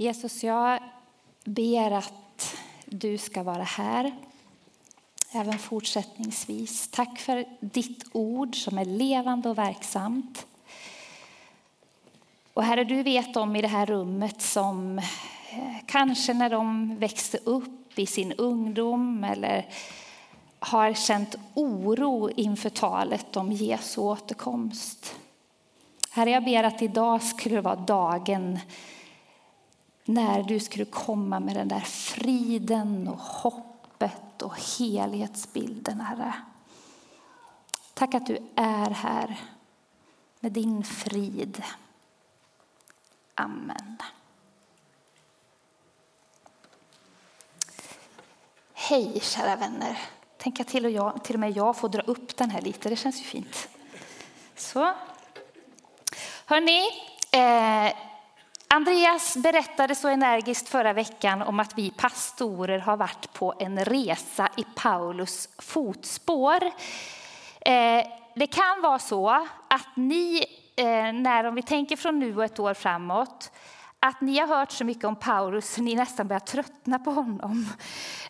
Jesus, jag ber att du ska vara här även fortsättningsvis. Tack för ditt ord som är levande och verksamt. Och Herre, du vet om i det här rummet som eh, kanske när de växte upp i sin ungdom eller har känt oro inför talet om Jesu återkomst. Herre, jag ber att idag skulle vara dagen när du skulle komma med den där friden och hoppet och helhetsbilden, Herre. Tack att du är här med din frid. Amen. Hej kära vänner. Tänk att till och, jag, till och med jag får dra upp den här lite, det känns ju fint. Så. Hörni, eh, Andreas berättade så energiskt förra veckan om att vi pastorer har varit på en resa i Paulus fotspår. Eh, det kan vara så att ni, eh, när om vi tänker från nu och ett år framåt, att ni har hört så mycket om Paulus så ni nästan börjar tröttna på honom.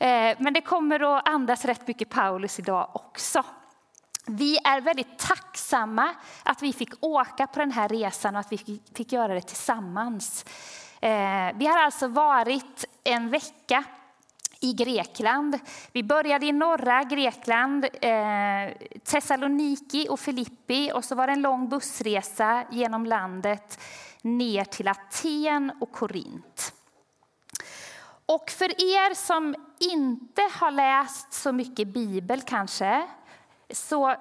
Eh, men det kommer att andas rätt mycket Paulus idag också. Vi är väldigt tacksamma att vi fick åka på den här resan och att vi fick göra det tillsammans. Eh, vi har alltså varit en vecka i Grekland. Vi började i norra Grekland, eh, Thessaloniki och Filippi och så var det en lång bussresa genom landet ner till Aten och Korint. Och för er som inte har läst så mycket bibel kanske, så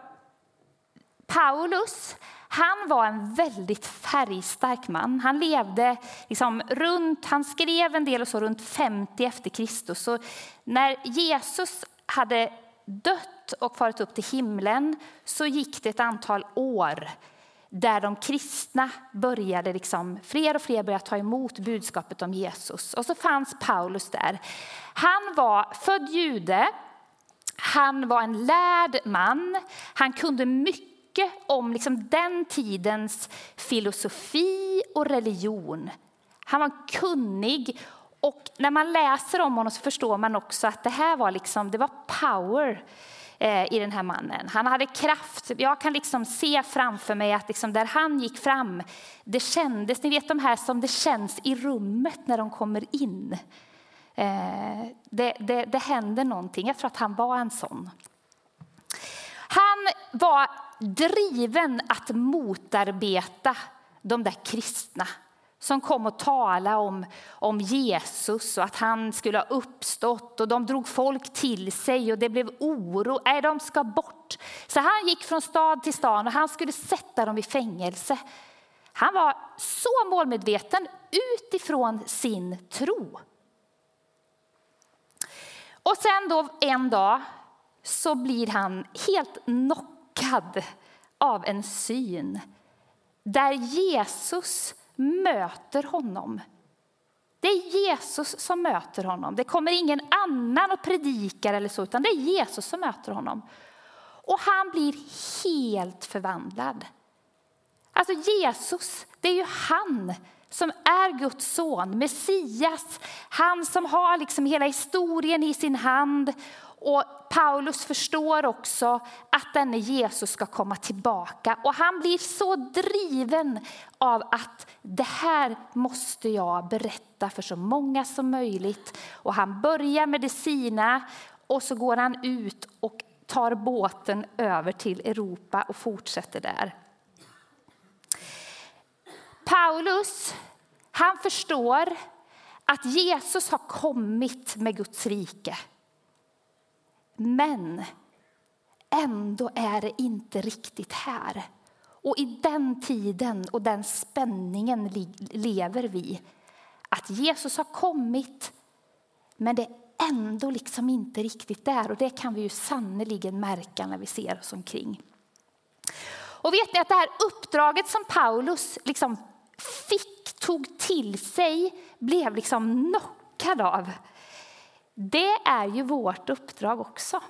Paulus, han var en väldigt färgstark man. Han levde liksom runt, han skrev en del och så runt 50 efter Kristus. Så när Jesus hade dött och farit upp till himlen så gick det ett antal år där de kristna började, liksom, fler och fler började ta emot budskapet om Jesus. Och så fanns Paulus där. Han var född jude, han var en lärd man, han kunde mycket om liksom den tidens filosofi och religion. Han var kunnig och när man läser om honom så förstår man också att det här var, liksom, det var power eh, i den här mannen. Han hade kraft. Jag kan liksom se framför mig att liksom där han gick fram, det kändes, ni vet de här som det känns i rummet när de kommer in. Eh, det, det, det hände någonting. Jag tror att han var en sån. Han var driven att motarbeta de där kristna som kom och talade om, om Jesus och att han skulle ha uppstått. Och de drog folk till sig och det blev oro. Nej, de ska bort. Så han gick från stad till stad och han skulle sätta dem i fängelse. Han var så målmedveten utifrån sin tro. Och sen då en dag så blir han helt knockad av en syn där Jesus möter honom. Det är Jesus som möter honom. Det kommer ingen annan och predikar eller så, utan det är Jesus som möter honom. Och han blir helt förvandlad. Alltså Jesus, det är ju han som är Guds son, Messias. Han som har liksom hela historien i sin hand och Paulus förstår också att denne Jesus ska komma tillbaka. Och han blir så driven av att det här måste jag berätta för så många som möjligt. Och han börjar med det sina och så går han ut och tar båten över till Europa och fortsätter där. Paulus, han förstår att Jesus har kommit med Guds rike. Men ändå är det inte riktigt här. Och i den tiden och den spänningen lever vi. Att Jesus har kommit, men det är ändå liksom inte riktigt där. Och det kan vi ju sannerligen märka när vi ser oss omkring. Och vet ni att det här uppdraget som Paulus liksom fick, tog till sig, blev liksom knockad av. Det är ju vårt uppdrag också.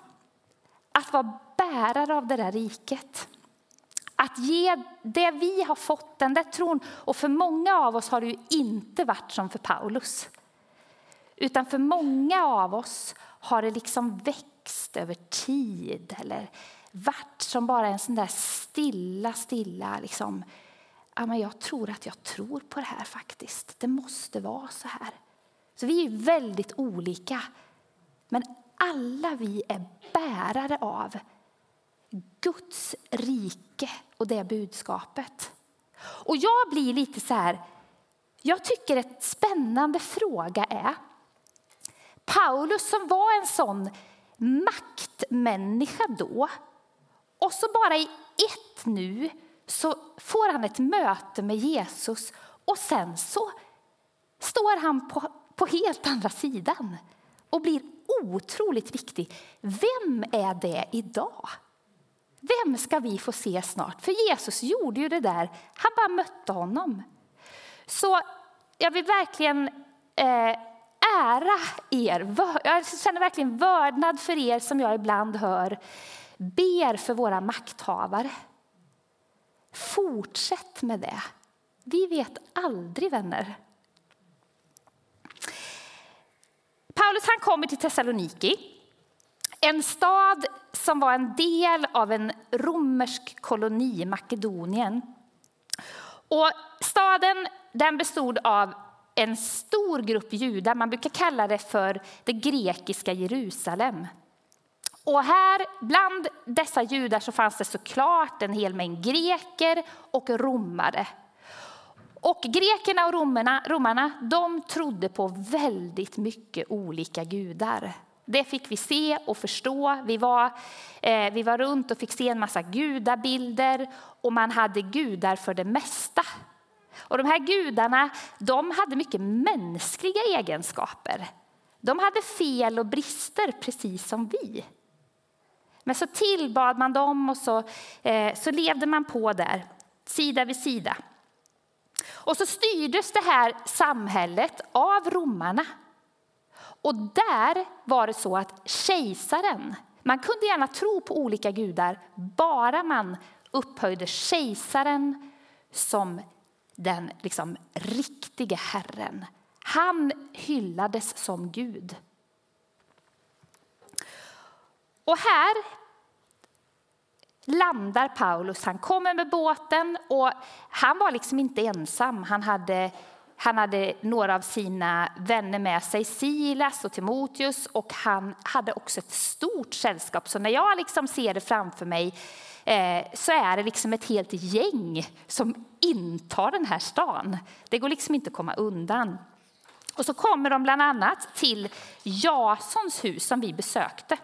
Att vara bärare av det där riket. Att ge det vi har fått, den där tron. Och för många av oss har det ju inte varit som för Paulus. Utan för många av oss har det liksom växt över tid eller varit som bara en sån där stilla, stilla liksom. Ja, men jag tror att jag tror på det här faktiskt. Det måste vara så här. Så vi är väldigt olika. Men alla vi är bärare av Guds rike och det budskapet. Och jag blir lite så här, jag tycker ett spännande fråga är Paulus som var en sån maktmänniska då och så bara i ett nu så får han ett möte med Jesus och sen så står han på, på helt andra sidan och blir otroligt viktig. Vem är det idag? Vem ska vi få se snart? För Jesus gjorde ju det där. Han bara mötte honom. Så jag vill verkligen eh, ära er. Jag känner verkligen vördnad för er som jag ibland hör ber för våra makthavare. Fortsätt med det. Vi vet aldrig, vänner. Paulus han kommer till Thessaloniki, en stad som var en del av en romersk koloni i Makedonien. Och staden den bestod av en stor grupp judar. Man brukar kalla det för det grekiska Jerusalem. Och här bland dessa judar så fanns det såklart en hel mängd greker och romare. Och grekerna och romarna, romarna de trodde på väldigt mycket olika gudar. Det fick vi se och förstå. Vi var, eh, vi var runt och fick se en massa gudabilder och man hade gudar för det mesta. Och de här gudarna de hade mycket mänskliga egenskaper. De hade fel och brister precis som vi. Men så tillbad man dem och så, eh, så levde man på där, sida vid sida. Och så styrdes det här samhället av romarna. Och där var det så att kejsaren, man kunde gärna tro på olika gudar, bara man upphöjde kejsaren som den liksom riktige Herren. Han hyllades som Gud. Och här landar Paulus. Han kommer med båten och han var liksom inte ensam. Han hade, han hade några av sina vänner med sig, Silas och Timoteus och han hade också ett stort sällskap. Så när jag liksom ser det framför mig eh, så är det liksom ett helt gäng som intar den här stan. Det går liksom inte att komma undan. Och så kommer de bland annat till Jasons hus som vi besökte.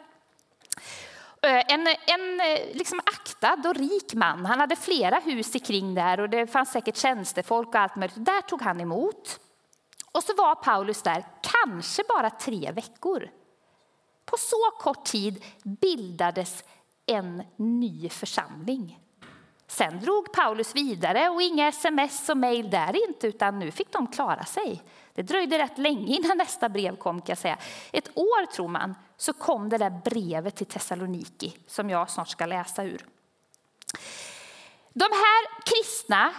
Eh, en, en eh, liksom aktad och rik man. Han hade flera hus kring där och det fanns säkert tjänstefolk och allt möjligt. Där tog han emot. Och så var Paulus där kanske bara tre veckor. På så kort tid bildades en ny församling. Sen drog Paulus vidare och inga sms och mejl där inte, utan nu fick de klara sig. Det dröjde rätt länge innan nästa brev kom kan jag säga. Ett år tror man så kom det där brevet till Thessaloniki som jag snart ska läsa ur. De här kristna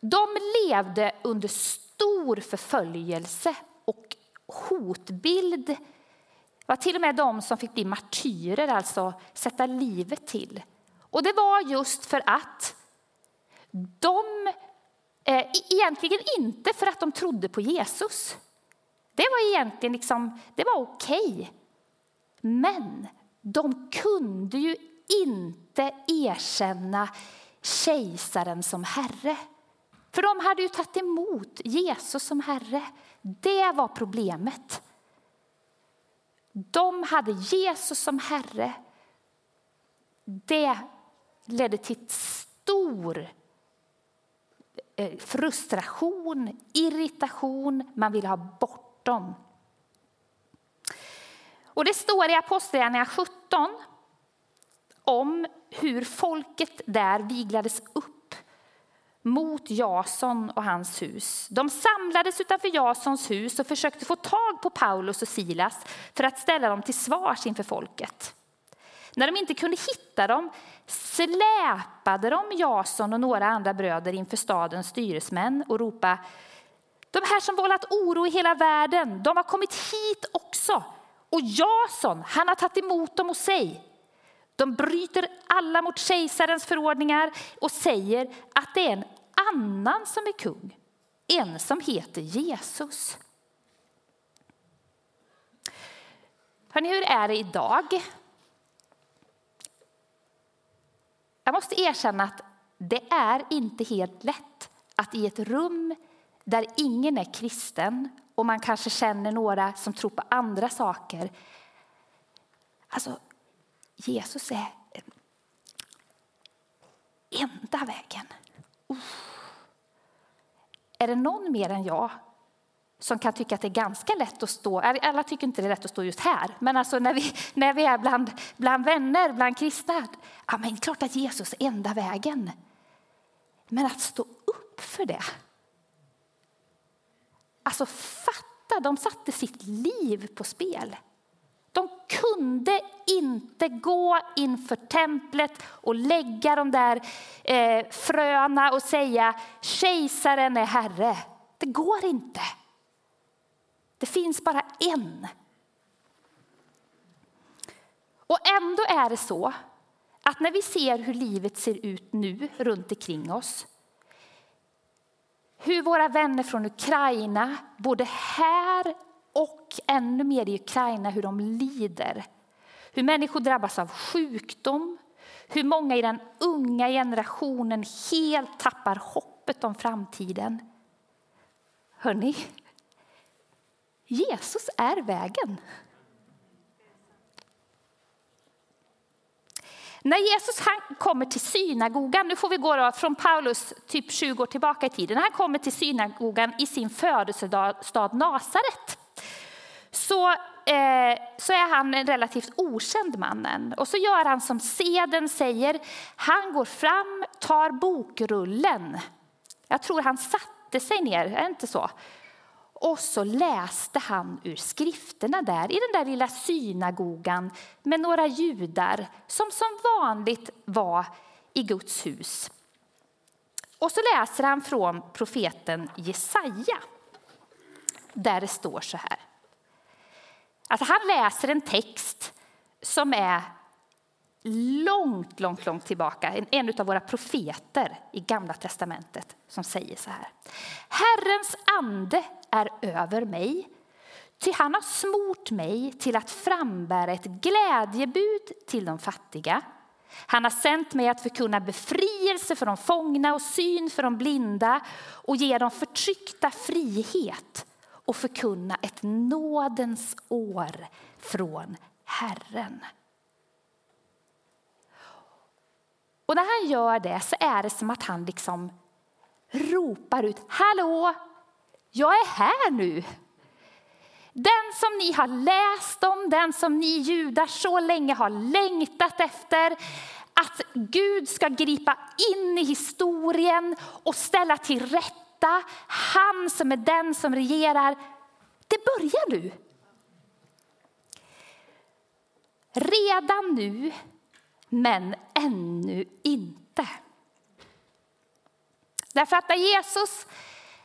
de levde under stor förföljelse och hotbild. Det var till och med de som fick bli martyrer, alltså sätta livet till. Och det var just för att de, Eh, e- egentligen inte för att de trodde på Jesus. Det var egentligen liksom, det var okej. Okay. Men de kunde ju inte erkänna kejsaren som herre. För de hade ju tagit emot Jesus som herre. Det var problemet. De hade Jesus som herre. Det ledde till stor Eh, frustration, irritation. Man vill ha bort dem. Och det står i Apostlagärningarna 17 om hur folket där viglades upp mot Jason och hans hus. De samlades utanför Jasons hus och försökte få tag på Paulus och Silas för att ställa dem till svars inför folket. När de inte kunde hitta dem släpade de Jason och några andra bröder inför stadens styresmän och ropade de här som vållat oro i hela världen, de har kommit hit också. Och Jason, han har tagit emot dem hos sig. De bryter alla mot kejsarens förordningar och säger att det är en annan som är kung, en som heter Jesus. Hörrni, hur är det idag? Jag måste erkänna att det är inte helt lätt att i ett rum där ingen är kristen och man kanske känner några som tror på andra saker. Alltså, Jesus är enda vägen. Uh. Är det någon mer än jag som kan tycka att det är ganska lätt att stå, alla tycker inte det är lätt att stå just här, men alltså när vi, när vi är bland, bland vänner, bland kristna, ja men klart att Jesus är enda vägen. Men att stå upp för det. Alltså fatta, de satte sitt liv på spel. De kunde inte gå inför templet och lägga de där eh, fröna och säga kejsaren är herre. Det går inte. Det finns bara en. Och ändå är det så att när vi ser hur livet ser ut nu runt omkring oss hur våra vänner från Ukraina, både här och ännu mer i Ukraina, hur de lider. Hur människor drabbas av sjukdom, hur många i den unga generationen helt tappar hoppet om framtiden. Hörni, Jesus är vägen. När Jesus han kommer till synagogan, nu får vi gå från Paulus typ 20 år tillbaka i tiden, när han kommer till synagogan i sin födelsestad Nasaret så, eh, så är han en relativt okänd mannen. Och så gör han som seden säger, han går fram, tar bokrullen. Jag tror han satte sig ner, är det inte så? Och så läste han ur skrifterna där i den där lilla synagogan med några judar som som vanligt var i Guds hus. Och så läser han från profeten Jesaja där det står så här. Alltså han läser en text som är långt, långt, långt tillbaka. En av våra profeter i Gamla testamentet som säger så här. Herrens ande är över mig, ty han har smort mig till att frambära ett glädjebud till de fattiga. Han har sänt mig att förkunna befrielse för de fångna och syn för de blinda och ge de förtryckta frihet och förkunna ett nådens år från Herren. Och när han gör det så är det som att han liksom ropar ut, hallå, jag är här nu. Den som ni har läst om, den som ni judar så länge har längtat efter, att Gud ska gripa in i historien och ställa till rätta. Han som är den som regerar. Det börjar nu. Redan nu, men ännu inte. Därför att när Jesus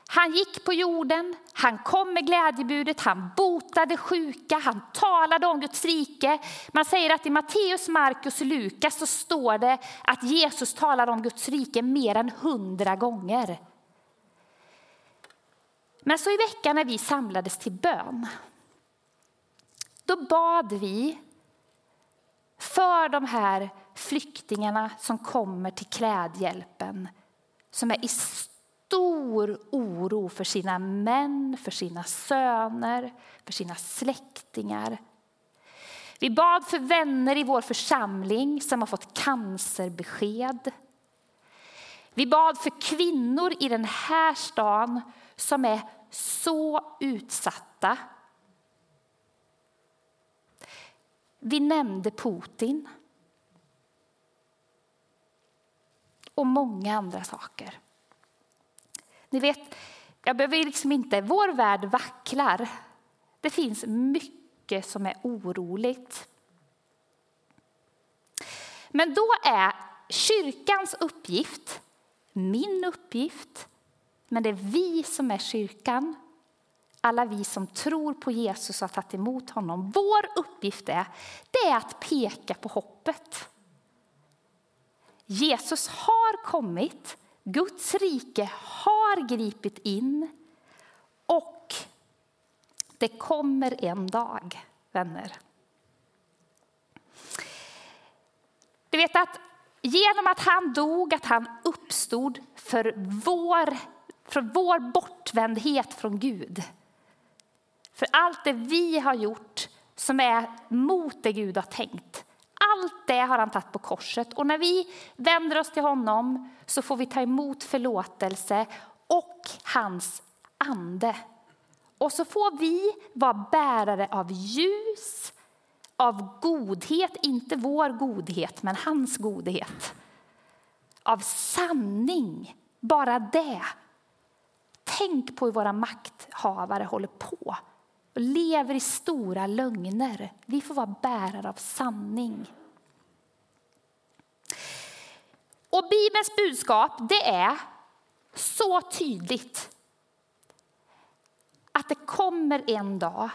han gick på jorden, han kom med glädjebudet, han botade sjuka, han talade om Guds rike. Man säger att i Matteus, Markus och Lukas så står det att Jesus talar om Guds rike mer än hundra gånger. Men så i veckan när vi samlades till bön, då bad vi för de här flyktingarna som kommer till klädhjälpen, som är i stor oro för sina män, för sina söner, för sina släktingar. Vi bad för vänner i vår församling som har fått cancerbesked. Vi bad för kvinnor i den här stan som är så utsatta. Vi nämnde Putin. Och många andra saker. Ni vet, jag behöver liksom inte, vår värld vacklar. Det finns mycket som är oroligt. Men då är kyrkans uppgift, min uppgift, men det är vi som är kyrkan, alla vi som tror på Jesus och har tagit emot honom. Vår uppgift är, det är att peka på hoppet. Jesus har kommit, Guds rike har gripit in och det kommer en dag, vänner. Du vet att genom att han dog, att han uppstod för vår, för vår bortvändhet från Gud. För allt det vi har gjort som är mot det Gud har tänkt. Allt det har han tagit på korset. Och när vi vänder oss till honom så får vi ta emot förlåtelse och hans ande. Och så får vi vara bärare av ljus, av godhet, inte vår godhet, men hans godhet. Av sanning, bara det. Tänk på hur våra makthavare håller på och lever i stora lögner. Vi får vara bärare av sanning. Och Bibelns budskap det är så tydligt att det kommer en dag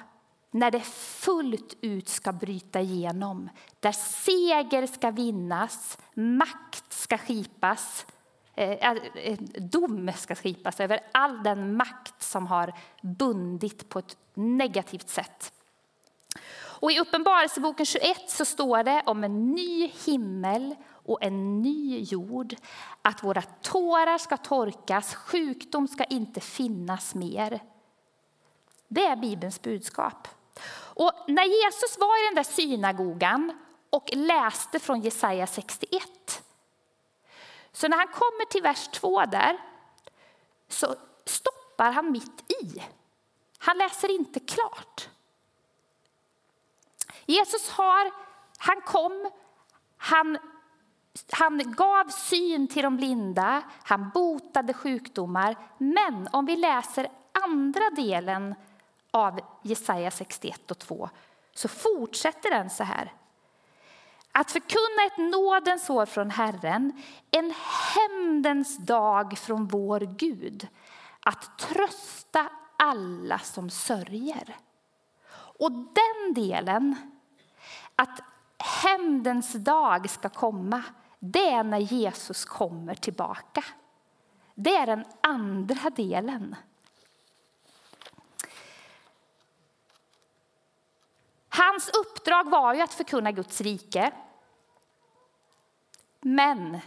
när det fullt ut ska bryta igenom. Där seger ska vinnas, makt ska skipas, Eh, eh, eh, dom ska skipas över all den makt som har bundit på ett negativt sätt. Och I Uppenbarelseboken 21 så står det om en ny himmel och en ny jord. Att våra tårar ska torkas, sjukdom ska inte finnas mer. Det är Bibelns budskap. Och när Jesus var i den där synagogan och läste från Jesaja 61 så när han kommer till vers 2 där så stoppar han mitt i. Han läser inte klart. Jesus har, han kom, han, han gav syn till de blinda, han botade sjukdomar. Men om vi läser andra delen av Jesaja 61 och 2 så fortsätter den så här. Att förkunna ett nådens år från Herren, en hämndens dag från vår Gud. Att trösta alla som sörjer. Och den delen, att hämndens dag ska komma, det är när Jesus kommer tillbaka. Det är den andra delen. Hans uppdrag var ju att förkunna Guds rike. Men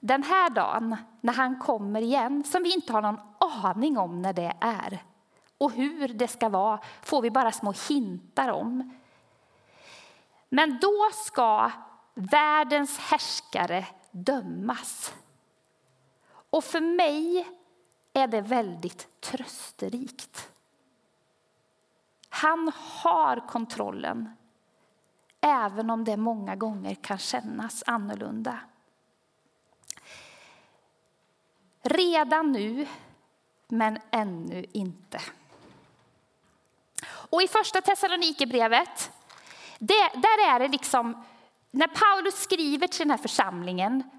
den här dagen, när han kommer igen, som vi inte har någon aning om när det är och hur det ska vara, får vi bara små hintar om. Men då ska världens härskare dömas. Och för mig är det väldigt trösterikt. Han har kontrollen, även om det många gånger kan kännas annorlunda. Redan nu, men ännu inte. Och i första Thessalonikerbrevet, där är det liksom, när Paulus skriver till den här församlingen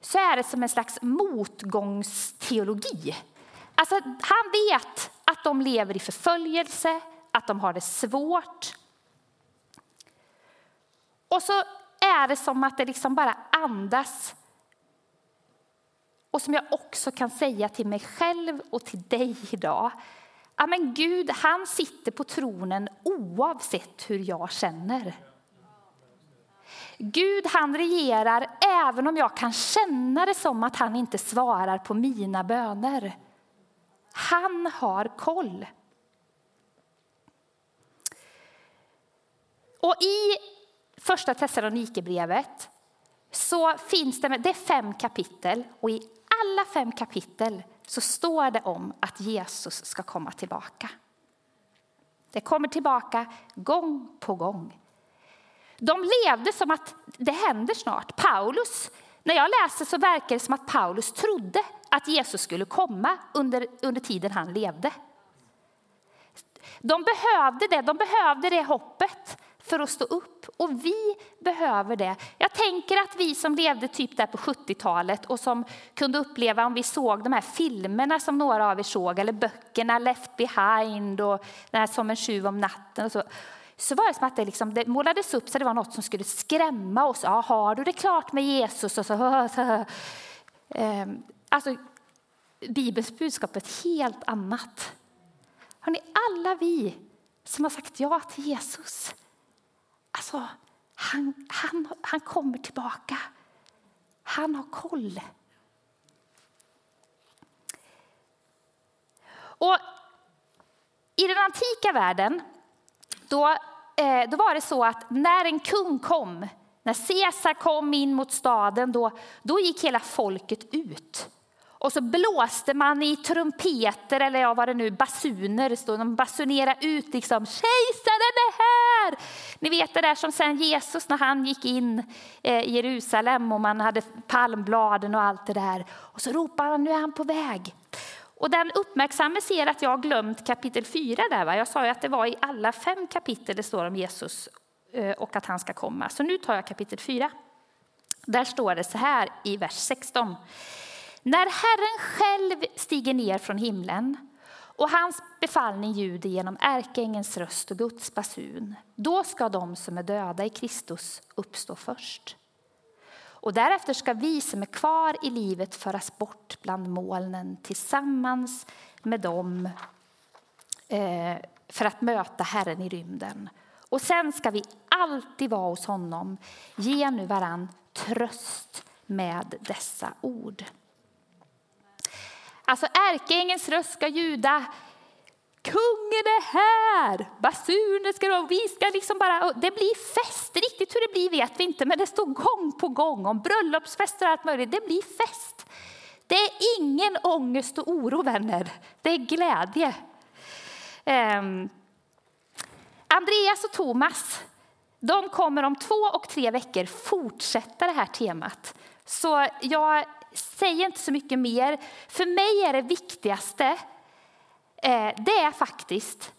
så är det som en slags motgångsteologi. Alltså, han vet att de lever i förföljelse, att de har det svårt. Och så är det som att det liksom bara andas. Och som jag också kan säga till mig själv och till dig idag. Men Gud, han sitter på tronen oavsett hur jag känner. Gud, han regerar även om jag kan känna det som att han inte svarar på mina böner. Han har koll. Och i första Thessalonikerbrevet så finns det, det är fem kapitel och i alla fem kapitel så står det om att Jesus ska komma tillbaka. Det kommer tillbaka gång på gång. De levde som att det händer snart. Paulus, när jag läser så verkar det som att Paulus trodde att Jesus skulle komma under, under tiden han levde. De behövde det, de behövde det hoppet för att stå upp. Och vi behöver det. Jag tänker att vi som levde typ där på 70-talet och som kunde uppleva om vi såg de här filmerna som några av er såg, eller böckerna Left behind och den här Som en tjuv om natten. Och så, så var det som att det, liksom, det målades upp så det var något som skulle skrämma oss. Ja, har du det klart med Jesus? Och så, ehm, alltså, Bibelns budskap är ett helt annat. Hörrni, alla vi som har sagt ja till Jesus, alltså, han, han, han kommer tillbaka. Han har koll. Och I den antika världen då, eh, då var det så att när en kung kom, när Caesar kom in mot staden, då, då gick hela folket ut. Och så blåste man i trumpeter eller ja, vad det nu basuner så De basunerade ut liksom kejsaren är här. Ni vet det där som sen Jesus när han gick in eh, i Jerusalem och man hade palmbladen och allt det där. Och så ropar han nu är han på väg. Och den uppmärksamme ser att jag har glömt kapitel 4 där. Va? Jag sa ju att det var i alla fem kapitel det står om Jesus eh, och att han ska komma. Så nu tar jag kapitel 4. Där står det så här i vers 16. När Herren själv stiger ner från himlen och hans befallning ljuder genom ärkeängens röst och Guds basun, då ska de som är döda i Kristus uppstå först. Och därefter ska vi som är kvar i livet föras bort bland molnen tillsammans med dem eh, för att möta Herren i rymden. Och sen ska vi alltid vara hos honom. Ge nu varann tröst med dessa ord. Alltså ärkeängens röst ska ljuda. Kungen är här! Basuner ska det Vi ska liksom bara, det blir fest. Riktigt hur det blir vet vi inte, men det står gång på gång om bröllopsfester och allt möjligt. Det blir fest. Det är ingen ångest och oro, vänner. Det är glädje. Um, Andreas och Thomas de kommer om två och tre veckor fortsätta det här temat. Så jag säger inte så mycket mer. För mig är det viktigaste, eh, det är faktiskt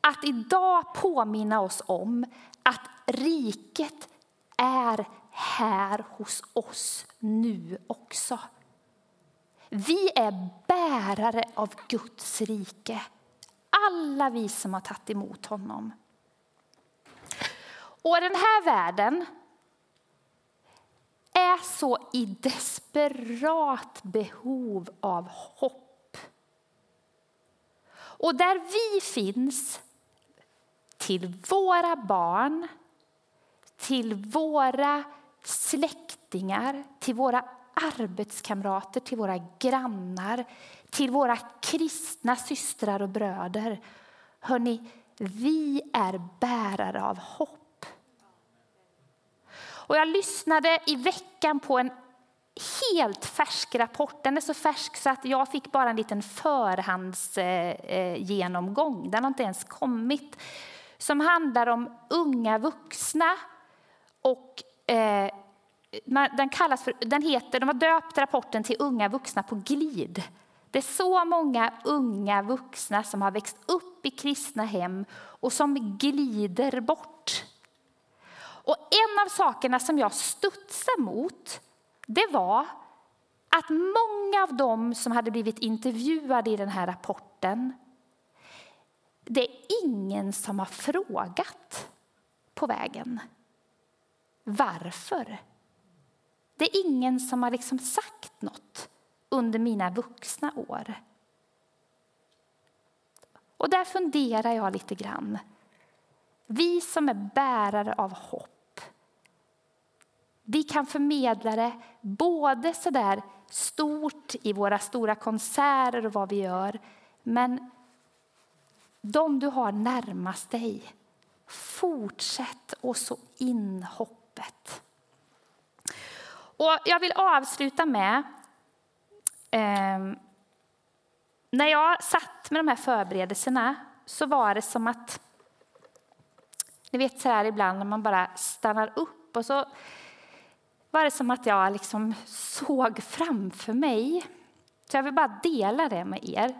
att idag påminna oss om att riket är här hos oss nu också. Vi är bärare av Guds rike. Alla vi som har tagit emot honom. Och den här världen är så i desperat behov av hopp. Och där vi finns, till våra barn, till våra släktingar, till våra arbetskamrater, till våra grannar, till våra kristna systrar och bröder. Hörni, vi är bärare av hopp. Och jag lyssnade i veckan på en helt färsk rapport. Den är så färsk så att jag fick bara en liten förhandsgenomgång. Eh, den har inte ens kommit. Som handlar om unga vuxna. Och, eh, den, kallas för, den heter, de har döpt rapporten till Unga vuxna på glid. Det är så många unga vuxna som har växt upp i kristna hem och som glider bort och en av sakerna som jag studsade mot, det var att många av dem som hade blivit intervjuade i den här rapporten, det är ingen som har frågat på vägen. Varför? Det är ingen som har liksom sagt något under mina vuxna år. Och där funderar jag lite grann. Vi som är bärare av hopp vi kan förmedla det både så där stort i våra stora konserter och vad vi gör, men de du har närmast dig, fortsätt och så in hoppet. Och jag vill avsluta med eh, när jag satt med de här förberedelserna så var det som att ni vet så här ibland när man bara stannar upp och så var det som att jag liksom såg framför mig. Så jag vill bara dela det med er.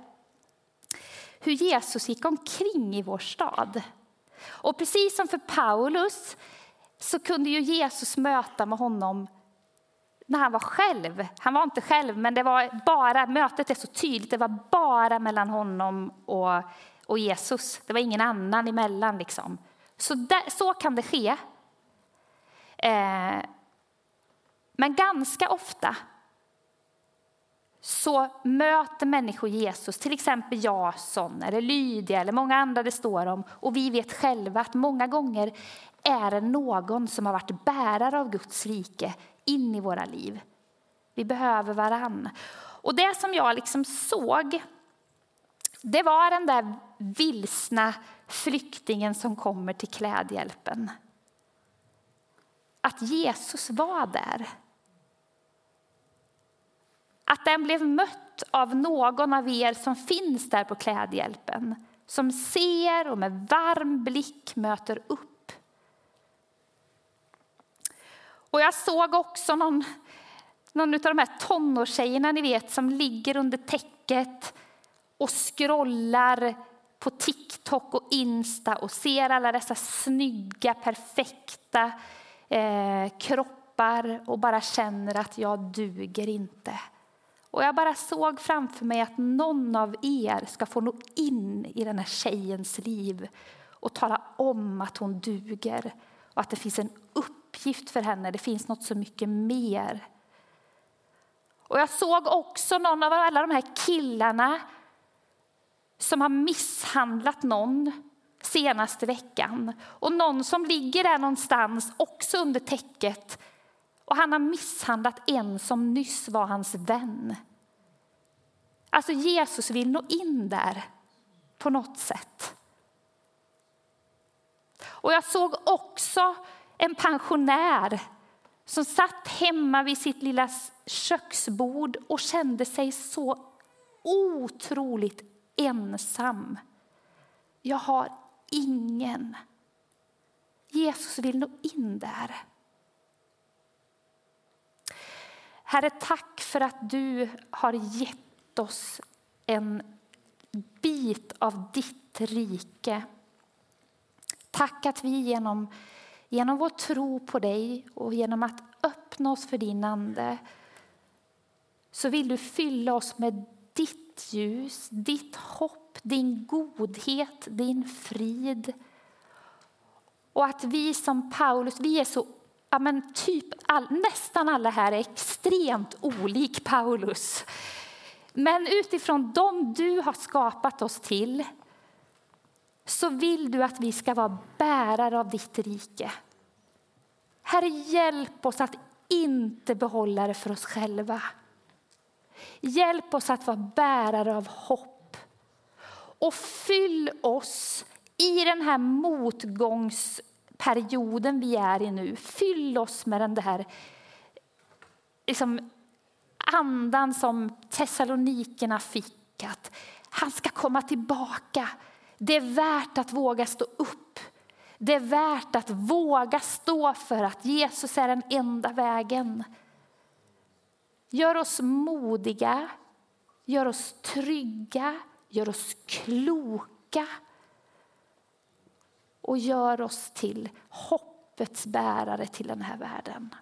Hur Jesus gick omkring i vår stad. Och precis som för Paulus så kunde ju Jesus möta med honom när han var själv. Han var inte själv, men det var bara, mötet är så tydligt, det var bara mellan honom och, och Jesus. Det var ingen annan emellan. Liksom. Så, där, så kan det ske. Eh, men ganska ofta så möter människor Jesus, till exempel Jason eller Lydia eller många andra det står om. Och vi vet själva att många gånger är det någon som har varit bärare av Guds rike in i våra liv. Vi behöver varann. Och det som jag liksom såg, det var den där vilsna flyktingen som kommer till klädhjälpen. Att Jesus var där. Att den blev mött av någon av er som finns där på klädhjälpen. Som ser och med varm blick möter upp. Och jag såg också någon, någon av de här tonårstjejerna ni vet som ligger under täcket och scrollar på TikTok och Insta och ser alla dessa snygga, perfekta eh, kroppar och bara känner att jag duger inte. Och jag bara såg framför mig att någon av er ska få nå in i den här tjejens liv och tala om att hon duger och att det finns en uppgift för henne. Det finns något så mycket mer. Och jag såg också någon av alla de här killarna som har misshandlat någon senaste veckan. Och någon som ligger där någonstans, också under täcket. Och han har misshandlat en som nyss var hans vän. Alltså Jesus vill nå in där på något sätt. Och jag såg också en pensionär som satt hemma vid sitt lilla köksbord och kände sig så otroligt ensam. Jag har ingen. Jesus vill nå in där. Herre, tack för att du har gett oss en bit av ditt rike. Tack att vi genom, genom vår tro på dig och genom att öppna oss för din Ande så vill du fylla oss med ditt ljus, ditt hopp, din godhet, din frid. Och att vi som Paulus, vi är så, ja men typ all, nästan alla här är extremt olik Paulus. Men utifrån dem du har skapat oss till så vill du att vi ska vara bärare av ditt rike. Herre, hjälp oss att inte behålla det för oss själva. Hjälp oss att vara bärare av hopp. Och fyll oss i den här motgångs perioden vi är i nu. Fyll oss med den här liksom, andan som Thessalonikerna fick. Att han ska komma tillbaka. Det är värt att våga stå upp. Det är värt att våga stå för att Jesus är den enda vägen. Gör oss modiga, gör oss trygga, gör oss kloka och gör oss till hoppets bärare till den här världen.